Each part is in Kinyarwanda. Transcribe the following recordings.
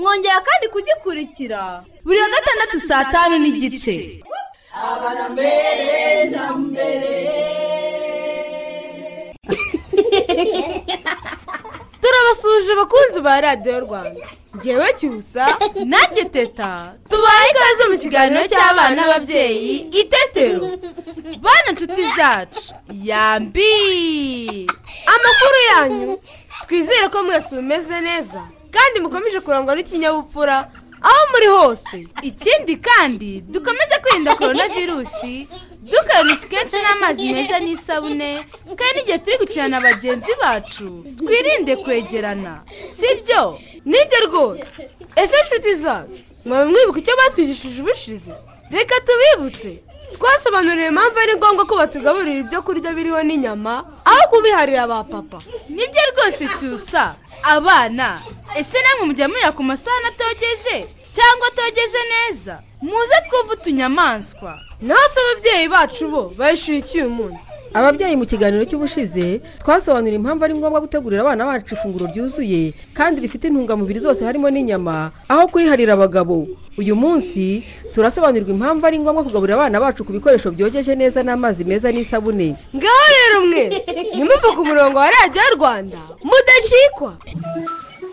Mwongera kandi kugikurikira. Buri wa gatandatu saa tanu n'igice. Turabasuhuje abakunzi ba radiyo rwanda. Ngewe cyusa nanjye teta. Tubaye ikaze mu kiganiro cy'abana n'ababyeyi itetero bana inshuti zacu yambi. Amakuru yanyu twizere ko mwese mumeze neza. Kandi mukomeje kurangwa n'ikinyabupfura. Aho muri hose. Ikindi kandi dukomeze kwirinda korona virusi dukaraba intoki kenshi n'amazi meza n'isabune kandi n'igihe turi gukina na bagenzi bacu twirinde kwegerana. Sibyo ni byo rwose. Ese inshuti zacu mwaba mwibuka icyo batwigishije ubushize? Reka tubibutse. Twasobanuriye impamvu ari ngombwa ko batugaburira ibyo kurya biriho n'inyama aho kubiharira ba papa. Nibyo rwose cyusa. Abana ese namwe mujya murira ku masahani atogeje cyangwa atogeje neza? Muze twumve utunyamaswa. Naho se ababyeyi bacu bo bayishyuye iki uyu munsi ababyeyi mu kiganiro cy'ubushize twasobanurira impamvu ari ngombwa gutegurira abana bacu ifunguro ryuzuye kandi rifite intungamubiri zose harimo n'inyama aho kuriharira abagabo. Uyu munsi turasobanurirwa impamvu ari ngombwa kugaburira abana bacu ku bikoresho byogeje neza n'amazi meza n'isabune. Ngaho rero mwese ntimuve ku murongo wa radiyo rwanda mudacikwa.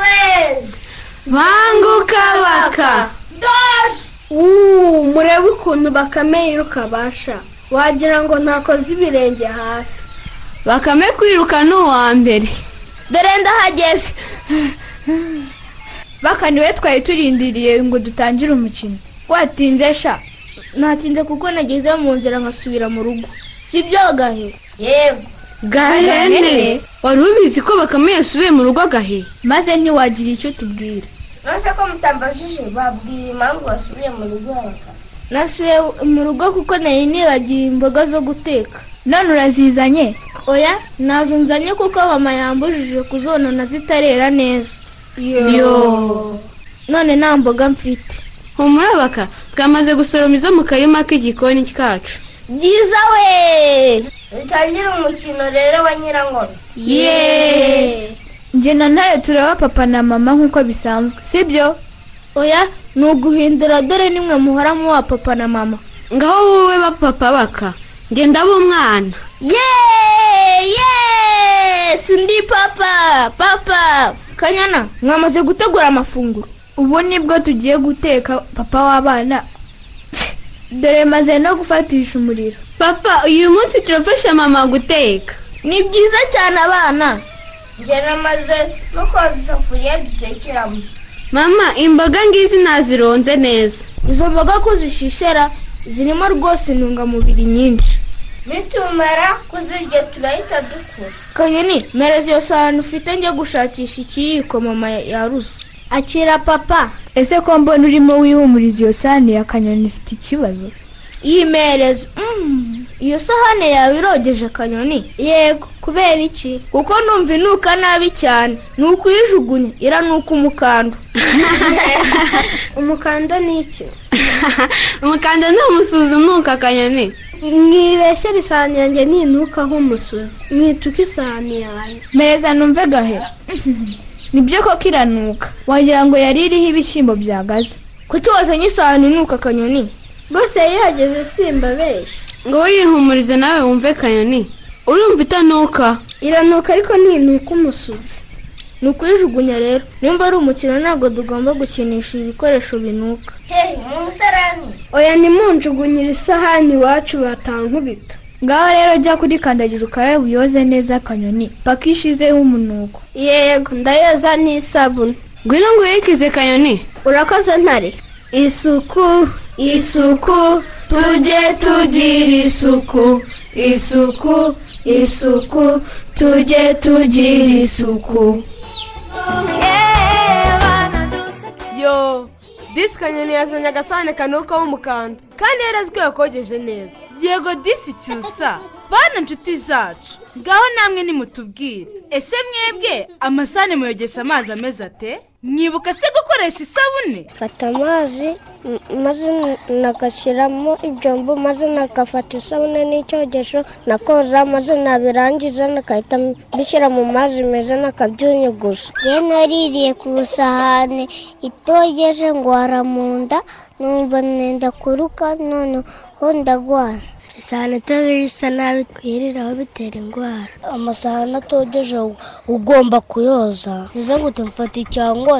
we! banguka baka uuu murebe ukuntu bakame yiruka basha. Wagira ngo ntakoze ibirenge hasi. Bakame kwiruka ni uwa mbere. Dore ndahageze. Baka ni we twari turindiriye ngo dutangire umukino. Watinze sha? Natinze kuko nageze mu nzira nkasubira mu rugo. Si byo gahe Yego. Gahene wari ubizi ko bakame yasubiye mu rugo agahe? Maze ntiwagira icyo tubwira Nonese ko mutambajije babwira impamvu basubiye mu rugo nasubiye mu rugo kuko nari nibagiwe imboga zo guteka. None urazizanye? Oya na zo nzanye kuko mama yambujije kuzonona zitarera neza. Yo. None nta mboga mfite. Humura baka twamaze gusoroma izo mu karima k'igikoni cyacu byiza we Dutangire umukino rero wa nyirangoma. yeee njye na ntare turaba papa na mama nk'uko bisanzwe sibyo? Oya ni uguhindura dore nimwe muhora muwa papa na mama. Ngaho wowe ba papa baka ngenda aba umwana. Yeee yeee sindi papa papa! Kanyana mwamaze gutegura amafunguro. Ubu ni bwo tugiye guteka papa w'abana dore maze no gufatisha umuriro. Papa uyu munsi turafasha mama guteka. Ni byiza cyane abana. Njye namaze no koza isafuriya dutekeramo. mama imboga ngizi nazironze neza. Izo mboga ko zishishera zirimo rwose intungamubiri nyinshi. Nitumara kuzirya turahita dukura. kanyoni mereza iyo sahani ufite njye gushakisha ikiyiko mama yaruze. Akira papa. Ese ko mbona urimo wihumuriza iyo sahani ya kanyoni ifite ikibazo? Yimereza Mm, iyo sahani yawe irogeje kanyoni yego kubera iki? Kuko numva inuka nabi cyane. Ni ukuyijugunya iranuka umukando. Umukando ni iki? Umukanda ni umusuzi unuka akanyoni. Mwibeshyera isahani yanjye ninuka nk'umusuzi mwituka isahani yanjye. Mereza numve gahera. ni byo koko iranuka wagira ngo yari iriho ibishyimbo byagaze. Kuki wazanye isahani inuka akanyoni rwose yihageze simba benshi. Ngo wiyihumurize nawe wumve akanyoni urumva itanuka. Iranuka ariko ntinuka umusuzi. Ni ukuyijugunya rero. Nimba ari umukino ntabwo tugomba gukinisha ibikoresho binuka. Hehe mu musarani oya ntimunjugunyire isahani iwacu batankubita ngaho rero jya kuri kandagira ukarabe uyoze neza akanyoni. Paka ishizeho umunuko. Yego ndayoza n'isabune. Ngwino ngo uyikize kanyoni. Urakoze ntare? Isuku isuku tujye tugira isuku. Isuku isuku tujye tugira isuku. Yo disi kanyoni yazanye agasahane kanukaho umukanda kandi yarazwi yakogeje neza. Yego disi cyusa bana inshuti zacu. Ngaho namwe nimutubwire. Ese mwebwe amasahane muyogesha amazi ameze ate? Mwibuka se gukoresha isabune? Fata amazi maze nagashyiramo ibyombo maze nagafata isabune n'icyogesho nakoza maze nabirangiza nagahita mbishyira mu mazi meza nakabyunyuguza. Njye naririye ku isahani itogeje ngwara mu nda numva nenda kuruka noneho ndagwara. Isahani itogeje isa nabi twiriraho bitera indwara. Amasahani atogeje ugomba kuyoza. Nizo gute mfata icyangwa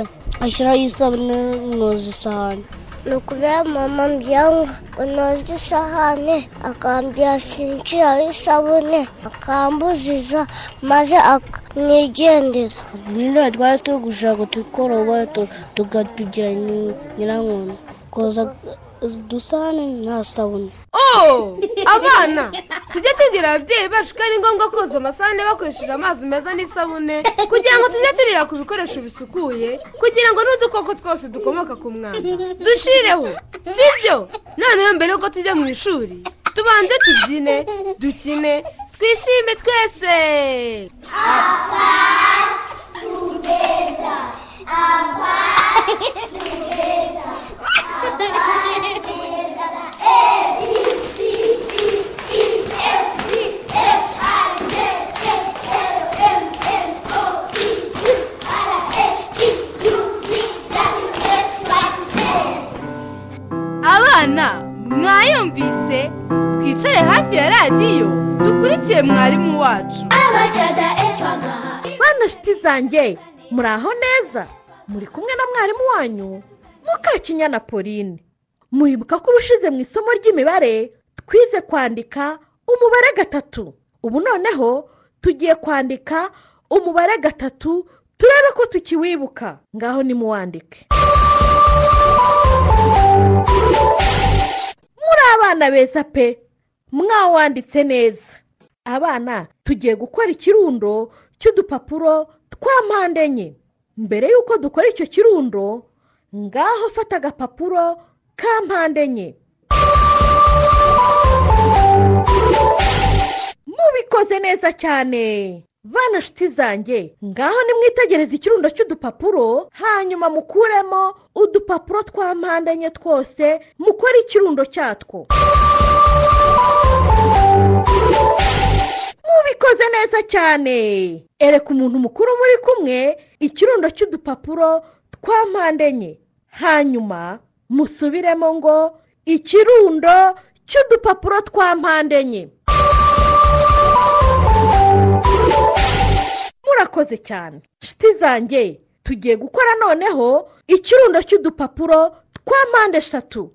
ashyiraho isabune noza isahani ni ukubera mama mbyangu unoza isahani akambwira sinshiraho isabune akambuziza maze mwigendera nino twari turi gushaka tukoroba tukatugira nyirankono koza udusahane nta sabune oh abana tujye tubwira ababyeyi bacu ko ari ngombwa koza amasahane bakoresheje amazi meza n'isabune kugira ngo tujye turira ku bikoresho bisukuye kugira ngo n'udukoko twose dukomoka ku mwanda. Dushireho sibyo noneho mbere yuko tujya mu ishuri tubanze tubyine dukine twishime twese. Abana mwarimu wacu. Bana shiti zanjye muri aho neza? Muri kumwe na mwarimu wanyu? Mukakinyana pauline. Muribuka ko ubushize mu isomo ry'imibare twize kwandika umubare gatatu. Ubu noneho tugiye kwandika umubare gatatu turebe ko tukiwibuka. Ngaho nimuwandike. Muri abana beza pe mwawanditse neza. Abana tugiye gukora ikirundo cy'udupapuro twa mpande enye. Mbere y'uko dukora icyo kirundo ngaho fata agapapuro ka mpande enye. Mubikoze neza cyane. Bana nshuti zanjye ngaho nimwitegereze ikirundo cy'udupapuro hanyuma mukuremo udupapuro twa mpande enye twose mukore ikirundo cyatwo. Mubikoze neza cyane. Ereka umuntu mukuru muri kumwe ikirundo cy'udupapuro twa mpande enye. Hanyuma musubiremo ngo ikirundo cy'udupapuro twa mpande enye. Murakoze cyane. Nshuti zanjye tugiye gukora noneho ikirundo cy'udupapuro twa mpande eshatu.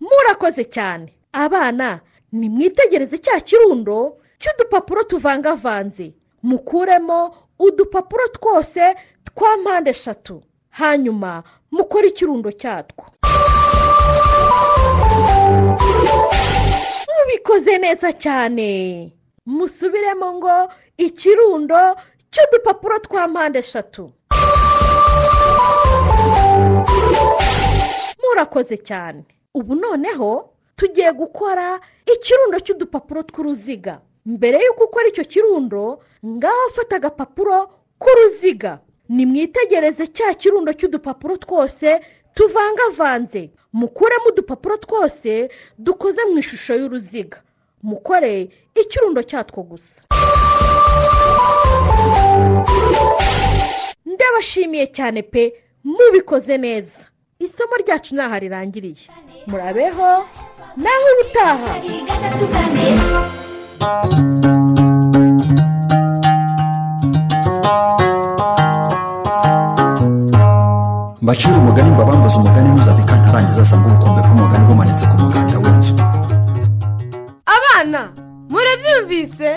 Murakoze cyane. Abana nimwitegereze cya kirundo cy'udupapuro tuvangavanze. Mukuremo udupapuro twose twa mpande eshatu. Hanyuma mukore ikirundo cyatwo. Mubikoze neza cyane. Musubiremo ngo ikirundo cy'udupapuro twa mpande eshatu. Murakoze cyane. Ubu noneho tugiye gukora ikirundo cy'udupapuro tw'uruziga. Mbere y'uko ukora icyo kirundo ngaho fata agapapuro k'uruziga. Nimwitegereze cya kirundo cy'udupapuro twose tuvangavanze. Mukuremo udupapuro twose dukoze mu ishusho y'uruziga. Mukore ikirundo cyatwo gusa. Ndabashimiye cyane pe mubikoze neza. Isomo ryacu ntaho rirangiriye murabeho. Naho ubutaha mbacira umugani mbabambuze umugani ntuzave kantarangiza asanga ubukombe bw'umugani bumanitse ku muganda w'inzu abana murabyumvise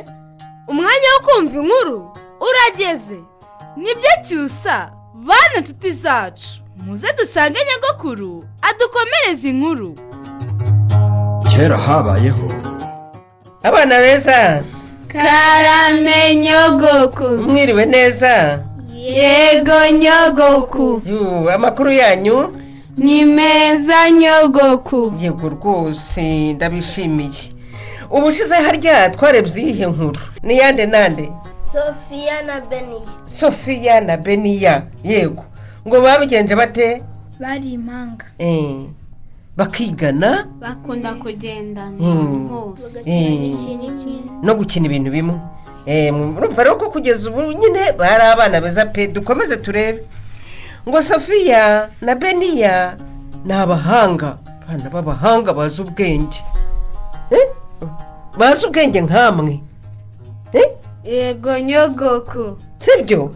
umwanya wo kumva inkuru urageze. Nibyo cyusa bana nshuti zacu. Muze dusange nyagakuru adukomereze inkuru. Kera habayeho. Abana beza. Karame nyogoku. Mwiriwe neza. Yego nyogoku. Amakuru yanyu? Ni meza nyogoku. Yego rwose ndabishimiye. Ubushize harya twarebye iyihe nkuru? Ni yande nande? Sofiya na beniya. Sofiya na beniya. Yego. Ngo babigenje bate? Bari impanga. Eh, bakigana? Bakunda kugendana Hmm. hose. Eh, no gukina ibintu bimwe. Murumva rero ko kugeza ubu nyine bari abana beza pe dukomeze turebe. Ngo sofiya na beniya ni abahanga. Abana b'abahanga bazi ubwenge. Eh, bazi ubwenge nk'amwe Eh, yego nyogoku. Sibyo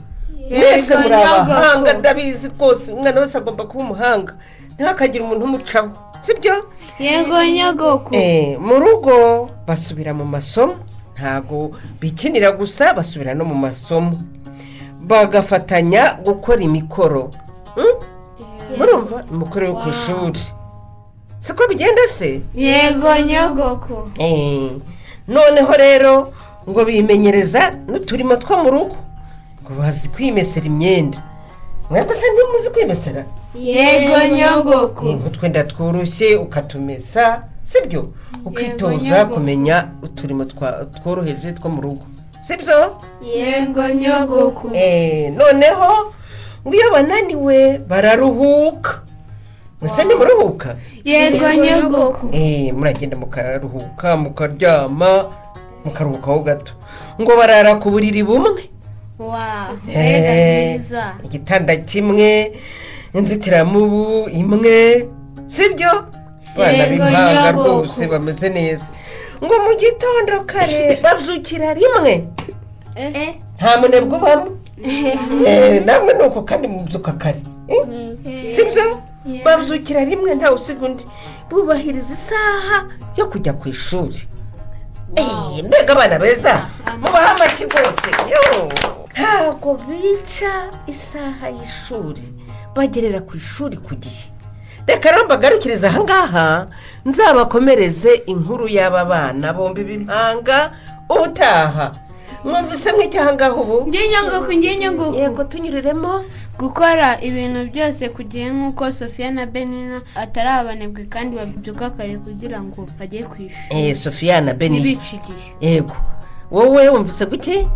mwese muri abahanga ndabizi rwose. Umwana wese agomba kuba umuhanga. Ntihakagire umuntu umucaho. Sibyo? Yego nyogoku Eh, mu rugo basubira mu masomo. Ntabwo bikinira gusa basubira no mu masomo. Bagafatanya gukora imikoro. Hmm? murumva imikoro yo ku ishuri. Siko bigenda se? Yego nyogoku Eh, noneho rero ngo bimenyereza n'uturimo two mu rugo. Ngo bazi kwimesera imyenda. Mwebwe se ntimuzi kwimesera yego nyogoku. Eh, nk'utwenda tworoshye ukatumesa sibyo? Ukitoza kumenya uturimo tworoheje two mu rugo. Sibyo? Yego nyogoku. Eh, noneho ngo iyo bananiwe bararuhuka. Mwese ntimuruhuka yego nyogoku. Eh, muragenda mukaruhuka mukaryama mukaruhukaho gato. Ngo barara ku buriri bumwe. Eh, igitanda kimwe inzitiramubu imwe. Sibyo? Abana b'impanga rwose bameze neza. Ngo mu gitondo kare babyukira rimwe. Nta munebwe ubamo Eh, namwe ni uko kandi mubyuka kare. Eh, sibyo? Babyukira rimwe ntawe usiga undi. Bubahiriza isaha yo kujya ku ishuri. Eh, mbega abana beza. Mubahe amashyi rwose. Yo. Ntabwo bica isaha y'ishuri. Bagerera ku ishuri ku gihe. Reka rero mbagarukirize ahangaha nzabakomereze inkuru y'aba bana bombi b'impanga ubutaha. Mwumvise mw'icyahangaha ubu? Ngiye nyogoku yego tunyuriremo gukora ibintu byose ku gihe nk'uko sofiya na benina atari abanebwe kandi babyuka kare kugira ngo bajye ku ishuri. Eh sofiya na beni ntibice igihe. Yego. Wowe wumvise guke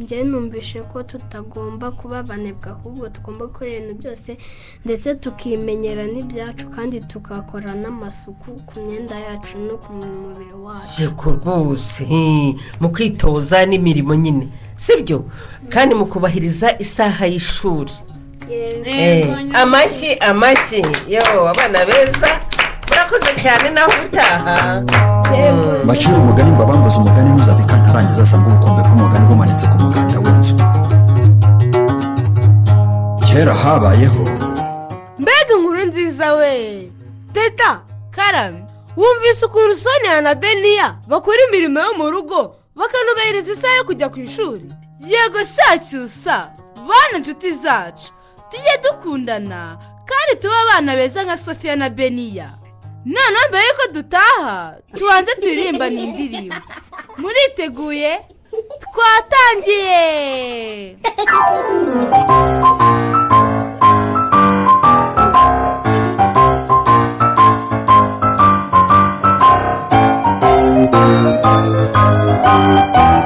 njye numvishe ko tutagomba kuba abanebwe ahubwo tugomba gukora ibintu byose ndetse tukimenyera n'ibyacu kandi tugakora n'amasuku ku myenda yacu no ku mubiri wacu. Yego rwose. Mu kwitoza n'imirimo nyine sibyo? Kandi mu kubahiriza isaha y'ishuri. Eh, amashyi amashyi. Yo abana beza. Murakoze cyane naho utaha. Mbacira umugani mbabambuze umugani ntuzave kantarangiza asanga ubukombe bw'umugani bumanitse ku muganda w'inzu. Kera habayeho mbega inkuru nziza we! Teta karame wumvise ukuntu sonia na beniya bakora imirimo yo mu rugo bakanubahiriza isaha yo kujya ku ishuri. Yego shacyusa bana inshuti zacu tujye dukundana kandi tube abana beza nka sofiya na beniya none mbere yuko dutaha tubanze turirimba n'indirimbo muriteguye twatangiye Thank you.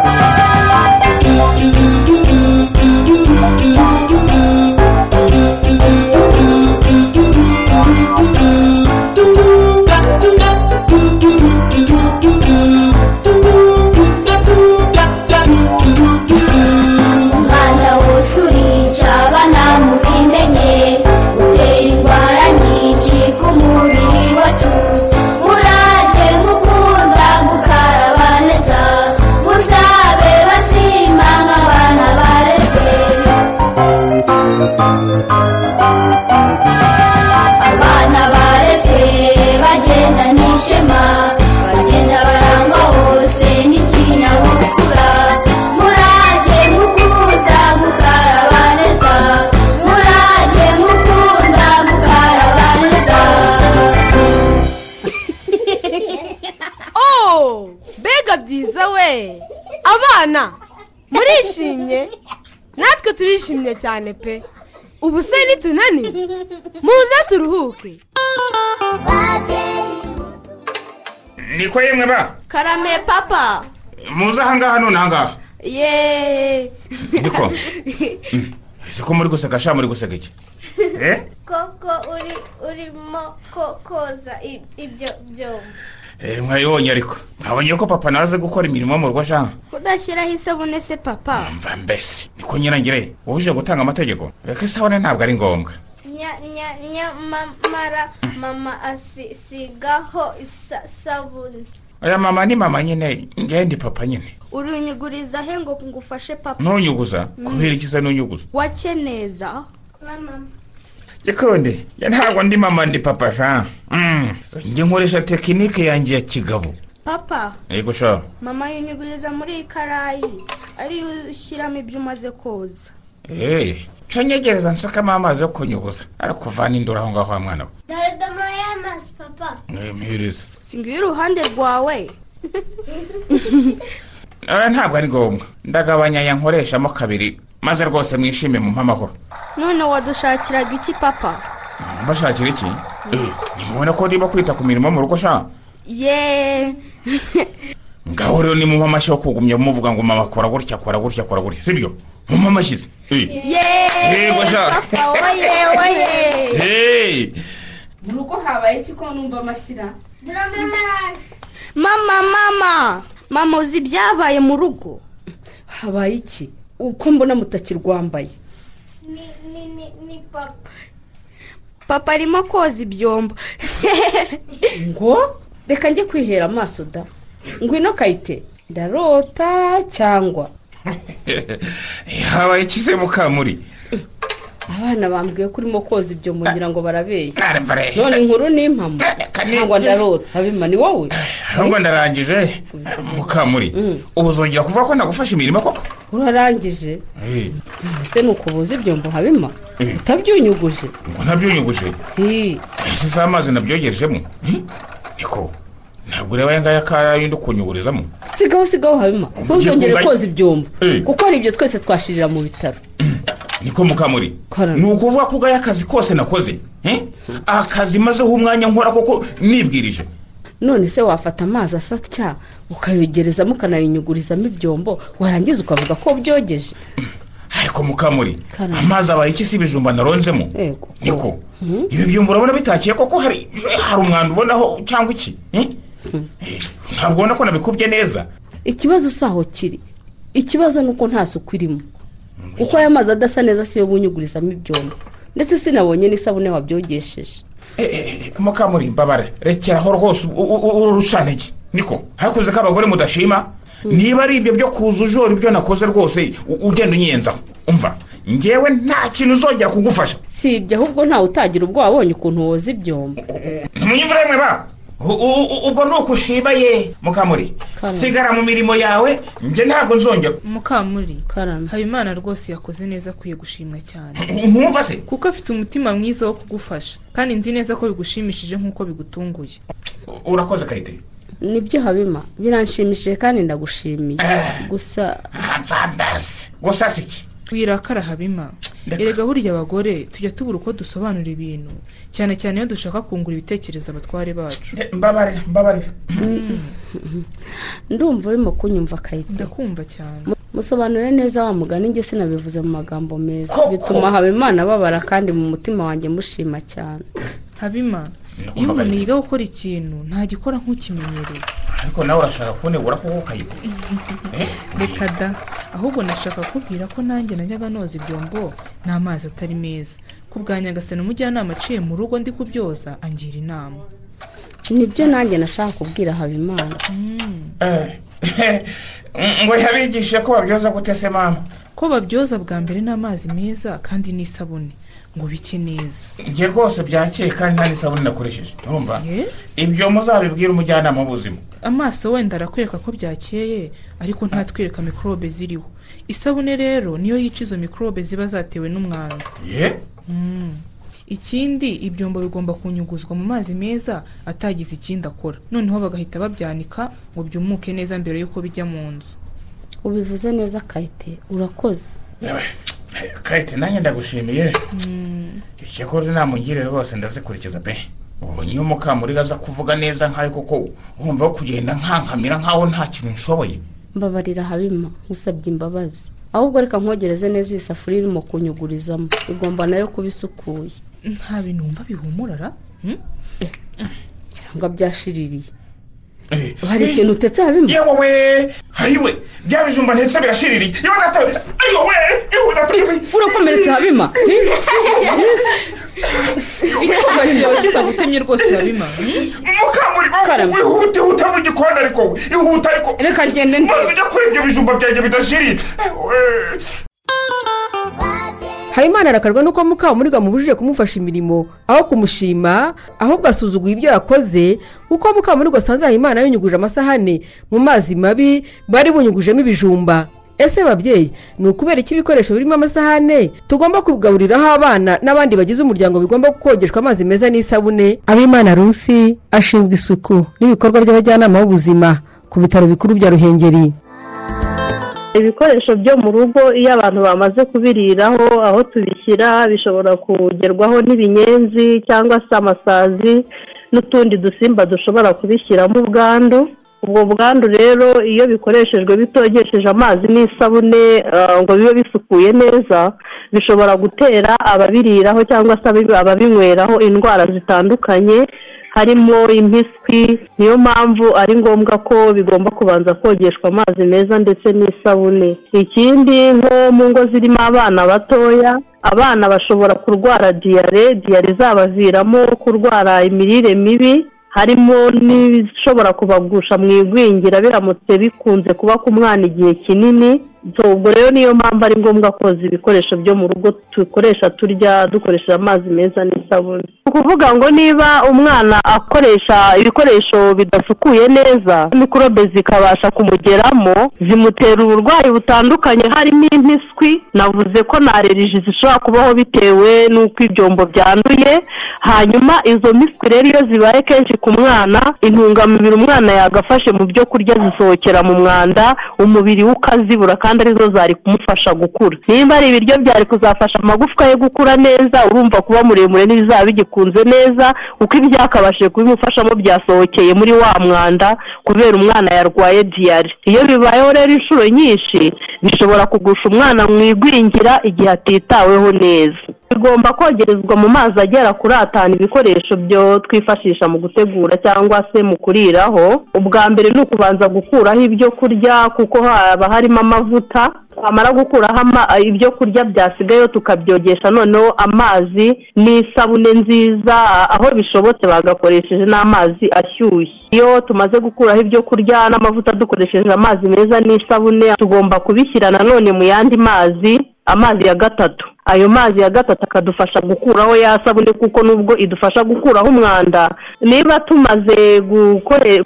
Murishimye? Natwe turishimye cyane pe. Ubu se nitunaniwe muze turuhuke. Niko yemwe ba? Karame papa. Muze ahangaha none ahangaha. Yeee niko. Ese ko muri guseka sha muri guseka iki? Eh? Koko uri urimo ko koza ibyo byombo. Eh, mwayibonye ariko. Mwabonye ko papa nawe azi gukora imirimo mu rugo shanga kudashyiraho isabune se papa. Mva mbese. Niko nyirangire. Wowe uje gutanga amategeko? Reka isabune ntabwo ari ngombwa. Nya nya nyamara mama asigaho isabune aya mama ni mama nyine. Ngewe ndi papa nyine. Urunyuguriza he ngo ngufashe papa? Ntunyuguza kubera iki se ntunyuguza gikundi ya ntabwo ndi mama ndi papa sha. Mm. njye nkoresha tekinike yanjye ya kigabo papa. Yego sha mama yunyuguriza muri iyi karayi ariyo ushyiramo ibyo umaze koza eee nyegereza nsukamo amazi yo kunyuguza ariko uvana induru aho ngaho wa mwana we dore domoro y'amazi papa. Mwihiriza singiye iruhande rwawe. Ntabwo ari ngombwa ndagabanya aya nkoreshamo kabiri maze rwose mwishime mu mpamahoro none wadushakiraga iki papa? Mbashakira iki? Eh, nimubona ko ndimo kwita ku mirimo mu rugo sha? Yeee ngaho rero ni mu amashyi yo kugumya muvuga ngo mama kora gutya kora gutya kora gutya. Sibyo? Mu amashyi se Eh. Yego sha. Papa woye woye mu rugo habaye iki ko numva amashyira mama mama. Mama uzi ibyabaye mu rugo? Habaye iki? Uko mbona mutakirwambaye ni ni ni ni papa. Papa arimo koza ibyombo. Ngo? Reka njye kwihera amaso da. Ngwino kayite? Ndarota cyangwa? Habaye iki se mukamuri? Abana bambwiye ko urimo koza ibyo mugira ngo barabeshya. Arevare. none inkuru ni impamo cyangwa ndarota. Habima ni wowe? Ahubwo ndarangije mukamuri ubu uzongera kuvuga ko nagufasha imirimo koko? Urarangije. Ese ni ukubuza ibyombo habima utabyunyuguje. Ngo nabyunyuguje? Hi, ese si amazi nabyogejemo? Niko. Ntabwo ureba aya ngaya karayindi ukunyugurizamo sigaho sigaho habima. Ntuzongere koza ibyombo. Kuko hari ibyo twese twashirira mu bitaro. Niko mukamuri. Ni ukuvuga ko ugaya akazi kose nakoze. Akazi mazeho umwanya nkora koko nibwirije. None se wafata amazi asa atya? Ukayogerezamo ukanayinyugurizamo ibyombo warangiza ukavuga ko byogeje. Ariko mukamuri amazi abaye iki si ibijumba naronzemo? Yego. niko. Ibi byumba urabona bitakiye koko? Hari hari umwanda ubonaho cyangwa iki? Eh? Eh, ntabwo ubona ko nabikubye neza? Ikibazo si aho kiri. Ikibazo ni uko nta suku irimo. Kuko aya mazi adasa neza si yo bunyugurizamo ibyombo. Ndetse sinabonye n'isabune wabyogesheje. Mukamuri mbabare rekeraho rwose urucanege niko hakuze ko abagore mudashima? Niba ari ibyo byo kuza ujora ibyo nakoze rwose ugenda unyenzaho umva? Ngewe nta kintu uzongera kugufasha. Si ibyo ahubwo ntawe utagira ubwo wabonye ukuntu woza ibyombo. Ntimunyumvire yemwe ba? Ubwo ni ukushima ye mukamuri. Sigara mu mirimo yawe njye ntabwo nzongera. Mukamuri. Karame. Habimana rwose yakoze neza akwiye gushimwa cyane nkumva se. Kuko afite umutima mwiza wo kugufasha. Kandi nzi neza ko bigushimishije nk'uko bigutunguye. Urakoze kayite. Nibyo habima. Biranshimishije kandi ndagushimiye. Gusa mvambasi gusa si iki wirakara habima erega burya abagore tujya tubura uko dusobanura ibintu. Cyane cyane iyo dushaka kungura ibitekerezo abatware bacu. Mbabarira mbabarira ndumva urimo kunyumva kayite ndakumva cyane. Mu- musobanure neza wa mugani njye sinabivuze mu magambo meza. Koko. bituma habimana ababara kandi mu mutima wanjye mushima cyane. Habima iyo umuntu yiga gukora ikintu ntagikora nk'ukimenyereye. Ariko nawe urashaka kunegura koko kayite reka da. Ahubwo nashaka kubwira ko nanjye najyaga noza ibyombo n'amazi atari meza. Ku bwa nyagasani umujyanama aciye mu rugo ndi kubyoza angira inama. Nibyo nanjye nashaka kubwira habimana. Ngo yabigishe ko babyoza gute se mama? Ko babyoza bwa mbere n'amazi meza kandi n'isabune ngo bike neza. Njye rwose byakeye kandi nta n'isabune nakoresheje urumva? Ibyo muzabibwira umujyanama w'ubuzima. Amaso wenda arakwereka ko byakeye ariko ntatwereka mikorobe ziriho. Isabune rero niyo yica izo mikorobe ziba zatewe n'umwanda. Ye? Mm. ikindi ibyombo bigomba kunyuguzwa mu mazi meza atagize ikindi akora. Noneho bagahita babyanika ngo byumuke neza mbere y'uko bijya mu nzu. Ubivuze neza kayite. Urakoze. Kayite nanjye ndagushimiye. Icyakoze namugire rwose ndazikurikiza pe. Ubu niyo mukamuriga aza kuvuga neza nkayo kuko wumva kugenda nkankamira nkaho nta kintu nshoboye. Mbabarira habima usabye imbabazi. Ahubwo reka nkogereze neza iyi safuriya irimo kunyugurizamo. Igomba na yo kuba isukuye. Nta bintu wumva bihumurara? Cyangwa byashiririye. Hari ikintu utetse habima yewe we hayiwe bya bijumba ndetse birashiririye yewe gato ayo we yewe gato. Urakomeretse habima icyuma cyawe kitagutemye rwose habima? Mukamurigo wihute huta mu gikoni ariko we ihuta ariko. Reka ngende maze ujya kuri ibyo bijumba byanjye bidashirira. Habimana arakarwa nuko mukamuriga mubujije kumufasha imirimo aho kumushima ahubwo asuzuguye ibyo yakoze kuko mukamuriga asanze habimana yunyuguje amasahane mu mazi mabi bari bunyugujemo ibijumba. Ese babyeyi ni ukubera iki ibikoresho birimo amasahane? Tugomba kubigaburiraho abana n'abandi bagize umuryango bigomba kogeshwa amazi meza n'isabune. Abimana rusi ashinzwe isuku n'ibikorwa by'abajyanama b'ubuzima ku bitaro bikuru bya ruhengeri. Ibikoresho byo mu rugo iyo abantu bamaze kubiriraho aho tubishyira bishobora kugerwaho n'ibinyenzi cyangwa se amasazi n'utundi dusimba dushobora kubishyiramo ubwandu. Ubwo bwandu rero iyo bikoreshejwe bitogesheje amazi n'isabune ah, ngo bibe bisukuye neza bishobora gutera ababiriraho cyangwa se ababi- ababinyweraho indwara zitandukanye harimo impiswi niyo mpamvu ari ngombwa ko bigomba kubanza kogeshwa amazi meza ndetse n'isabune. Ikindi nko mu ngo zirimo abana batoya abana bashobora kurwara diyare diyare zabaviramo kurwara imirire mibi harimo n'ibishobora kubagusha mu igwingira biramutse bikunze kuba ku mwana igihe kinini ubwo rero niyo mpamvu ari ngombwa koza ibikoresho byo mu rugo dukoresha turya dukoresheje amazi meza n'isabune. Ni ukuvuga ngo niba umwana akoresha ibikoresho bidasukuye neza mikorobe zikabasha kumugeramo zimutera uburwayi butandukanye harimo impiswi navuze ko na aleriji zishobora kubaho bitewe n'uko ibyombo byanduye hanyuma izo miswi rero iyo zibaye kenshi ku mwana intungamubiri umwana yagafashe mu byo kurya zisohokera mu mwanda umubiri we ukazibura kandi ari zo zari kumufasha gukura. Nimba ari ibiryo byari kuzafasha amagufwa ye gukura neza urumva kuba muremure ntibizaba bigikunze neza kuko ibyakabashije kubimufashamo byasohokeye muri wa mwanda kubera umwana yarwaye diyare. Iyo bibayeho rero inshuro nyinshi bishobora kugusha umwana mu igwingira igihe atitaweho neza. Bigomba kogerezwa mu mazi agera kuri atanu ibikoresho byo twifashisha mu gutegura cyangwa se mu kuriraho. Ubwa mbere ni ukubanza gukuraho ibyo kurya kuko haba harimo amavuta. Twamara gukuraho ibyo kurya byasigayeho tukabyogesha noneho amazi n'isabune nziza aho bishobotse bagakoresheje n'amazi ashyushye. Iyo tumaze gukuraho ibyo kurya n'amavuta dukoresheje amazi meza n'isabune tugomba kubishyira nanone mu yandi mazi amazi ya gatatu. Ayo mazi ya gatatu akadufasha gukuraho ya sabune kuko nubwo idufasha gukuraho umwanda. Niba tumaze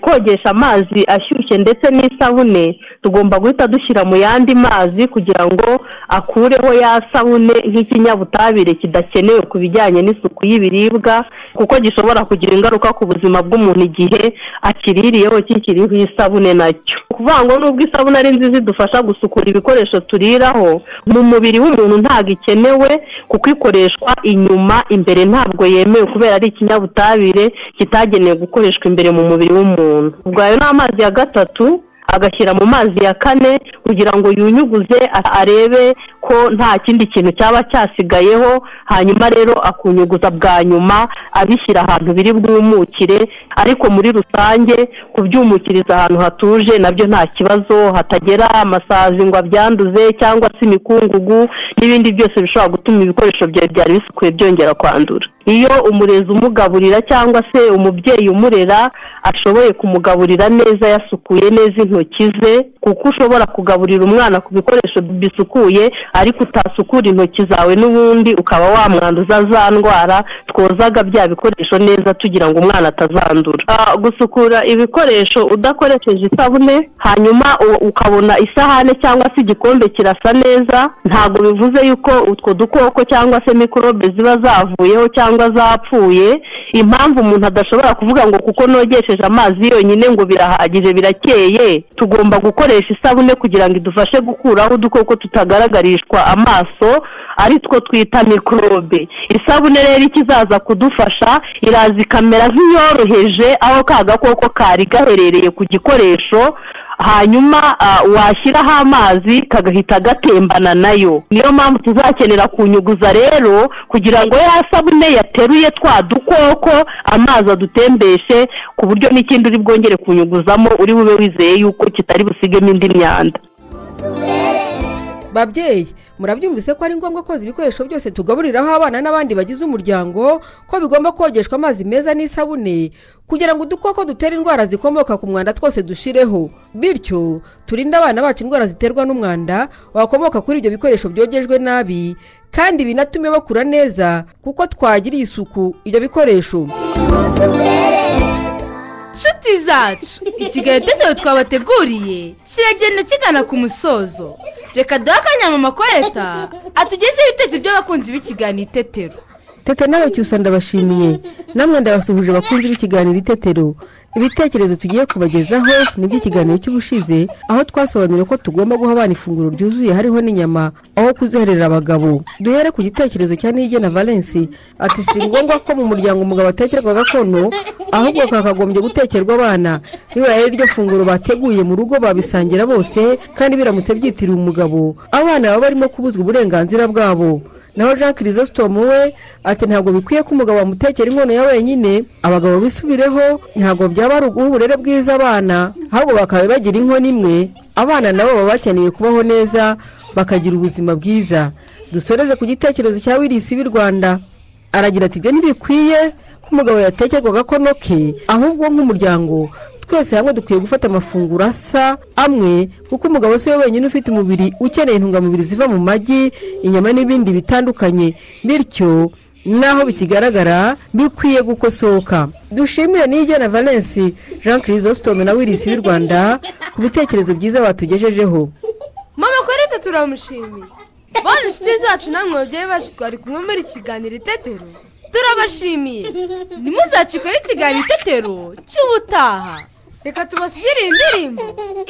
kogesha amazi ashyushye ndetse n'isabune tugomba guhita dushyira mu yandi mazi kugira ngo akureho ya sabune nk'ikinyabutabire kidakenewe ku bijyanye n'isuku y'ibiribwa kuko gishobora kugira ingaruka ku buzima bw'umuntu igihe akiririyeho kikiriho isabune na cyo. Kuvuga ngo nubwo isabune ari nziza idufasha gusukura ibikoresho turiraho mu mubiri w'umuntu ntabwo ikenewe kuko ikoreshwa inyuma imbere ntabwo yemewe kubera ari ikinyabutabire kitagenewe gukoreshwa imbere mu mubiri w'umuntu. Ubwo ayo ni amazi ya gatatu agashyira mu mazi ya kane kugira ngo yunyuguze arebe ko nta kindi kintu cyaba cyasigayeho hanyuma rero akunyuguza bwa nyuma abishyira ahantu biri bwumukire. Ariko muri rusange kubyumukiriza ahantu hatuje na byo nta kibazo. Hatagera amasazi ngo abyanduze cyangwa se imikungugu n'ibindi byose bishobora gutuma ibikoresho byawe byari bisukuye byongera kwandura. Iyo umurezi umugaburira cyangwa se umubyeyi umurera ashoboye kumugaburira neza yasukuye neza intoki ze kuko ushobora kugaburira umwana ku bikoresho bisukuye ariko utasukura intoki zawe n'ubundi ukaba wamwanduza za ndwara twozaga bya bikoresho neza tugira ngo umwana atazandura. Gusukura ibikoresho udakoresheje isabune hanyuma ukabona isahane cyangwa se igikombe kirasa neza ntabwo bivuze yuko utwo dukoko cyangwa se mikorobe ziba zavuyeho cyangwa zapfuye. Impamvu umuntu adashobora kuvuga ngo kuko nogesheje amazi yonyine ngo birahagije birakeye. Tugomba gukoresha isabune kugira ngo idufashe gukuraho udukoko tutagaragarishwa amaso ari two twita mikorobe. Isabune rero ikizaza kudufasha iraza ikamera nk'iyoroheje aho ka gakoko kari gaherereye ku gikoresho hanyuma ah, washyiraho amazi kagahita gatembana na yo. Niyo mpamvu tuzakenera kunyuguza rero kugira ngo ya sabune yateruye twa dukoko amazi adutembeshe ku buryo n'ikindi uri bwongere kunyuguzamo uri bube wizeye yuko kitari busigemo indi myanda. Babyeyi murabyumvise ko ari ngombwa koza ibikoresho byose tugaburiraho abana n'abandi bagize umuryango ko bigomba kogeshwa amazi meza n'isabune kugira ngo udukoko dutera indwara zikomoka ku mwanda twose dushireho. Bityo turinde abana bacu indwara ziterwa n'umwanda wakomoka kuri ibyo bikoresho byogejwe nabi kandi binatume bakura neza kuko twagiriye isuku ibyo bikoresho. Nshuti zacu ikiganiro itetero twabateguriye kiragenda kigana ku musozo. Reka duhe akanya mu makoreta atugezeho ibitekerezo by'abakunzi b'ikiganiro itetero. Tete nawe cyusa ndabashimiye. Namwe ndabasuhuje abakunzi b'ikiganiro itetero. Ibitekerezo tugiye kubagezaho ni iby'ikiganiro cy'ubushize aho twasobanuriye ko tugomba guha abana ifunguro ryuzuye hariho n'inyama aho kuziharira abagabo. Duhere ku gitekerezo cya nigena valensi ati si ngombwa ko mu muryango umugabo atekerwa gakono ahubwo kakagombye gutekerwa abana. Bibaye ari ryo funguro bateguye mu rugo babisangira bose kandi biramutse byitiriwe umugabo. Abana baba barimo kubuzwa uburenganzira bwabo. Naho jean kirisositomu we ati ntabwo bikwiye ko umugabo wamutekera inkono ya wenyine. Abagabo bisubireho ntabwo byaba ari uburere bwiza abana. Ahubwo bakaba bagira inkono imwe abana nabo baba bakeneye kubaho neza bakagira ubuzima bwiza. Dusoreze ku gitekerezo cya wirisi w'i rwanda. Aragira ati ibyo ntibikwiye ko umugabo yatekerwa agakono ke ahubwo nk'umuryango twese hamwe dukwiye gufata amafunguro asa amwe kuko umugabo si we wenyine ufite umubiri ukeneye intungamubiri ziva mu magi inyama n'ibindi bitandukanye. Bityo naho bikigaragara bikwiye gukosoka. Dushimire n'ijyana valensi jean kirisositome na wirisi w'i rwanda ku bitekerezo byiza batugejejeho. Mama korete turamushimiye bane inshuti zacu namwe babyeyi bacu twari kumwe muri kiganiro itetero turabashimiye. Ntimuzacikore ikiganiro itetero cy'ubutaha. Reka tubasigire iyi ndirimbo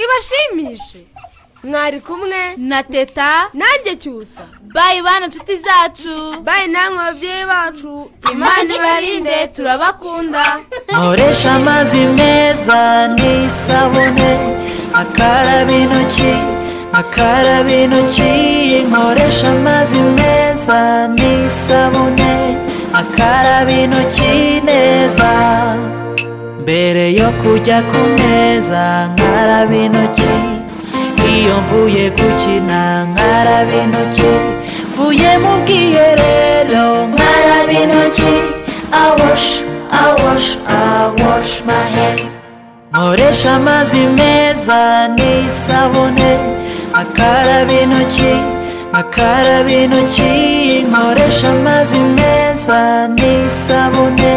ibashimishe mwari kumwe na teta nanjye cyusa bayi bana inshuti zacu bayi namwe babyeyi bacu imana ibarinde turabakunda nkoresha amazi meza n'isabune akaraba intoki akaraba intoki nkoresha amazi meza n'isabune akaraba intoki neza mbere yo kujya ku meza nkaraba intoki. Iyo mvuye gukina nkaraba intoki. Mvuye mu bwiherero nkaraba intoki. Awosh awosh awosh my hands. Nkoresha amazi meza n'isabune akaraba intoki akaraba intoki. Nkoresha amazi meza n'isabune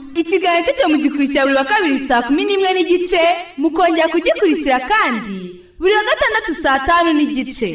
ikiganiro itetero mu gikurikira buri wa kabiri saa kumi n'imwe n'igice mukongera kugikurikira kandi buri wa gatandatu saa tanu n'igice.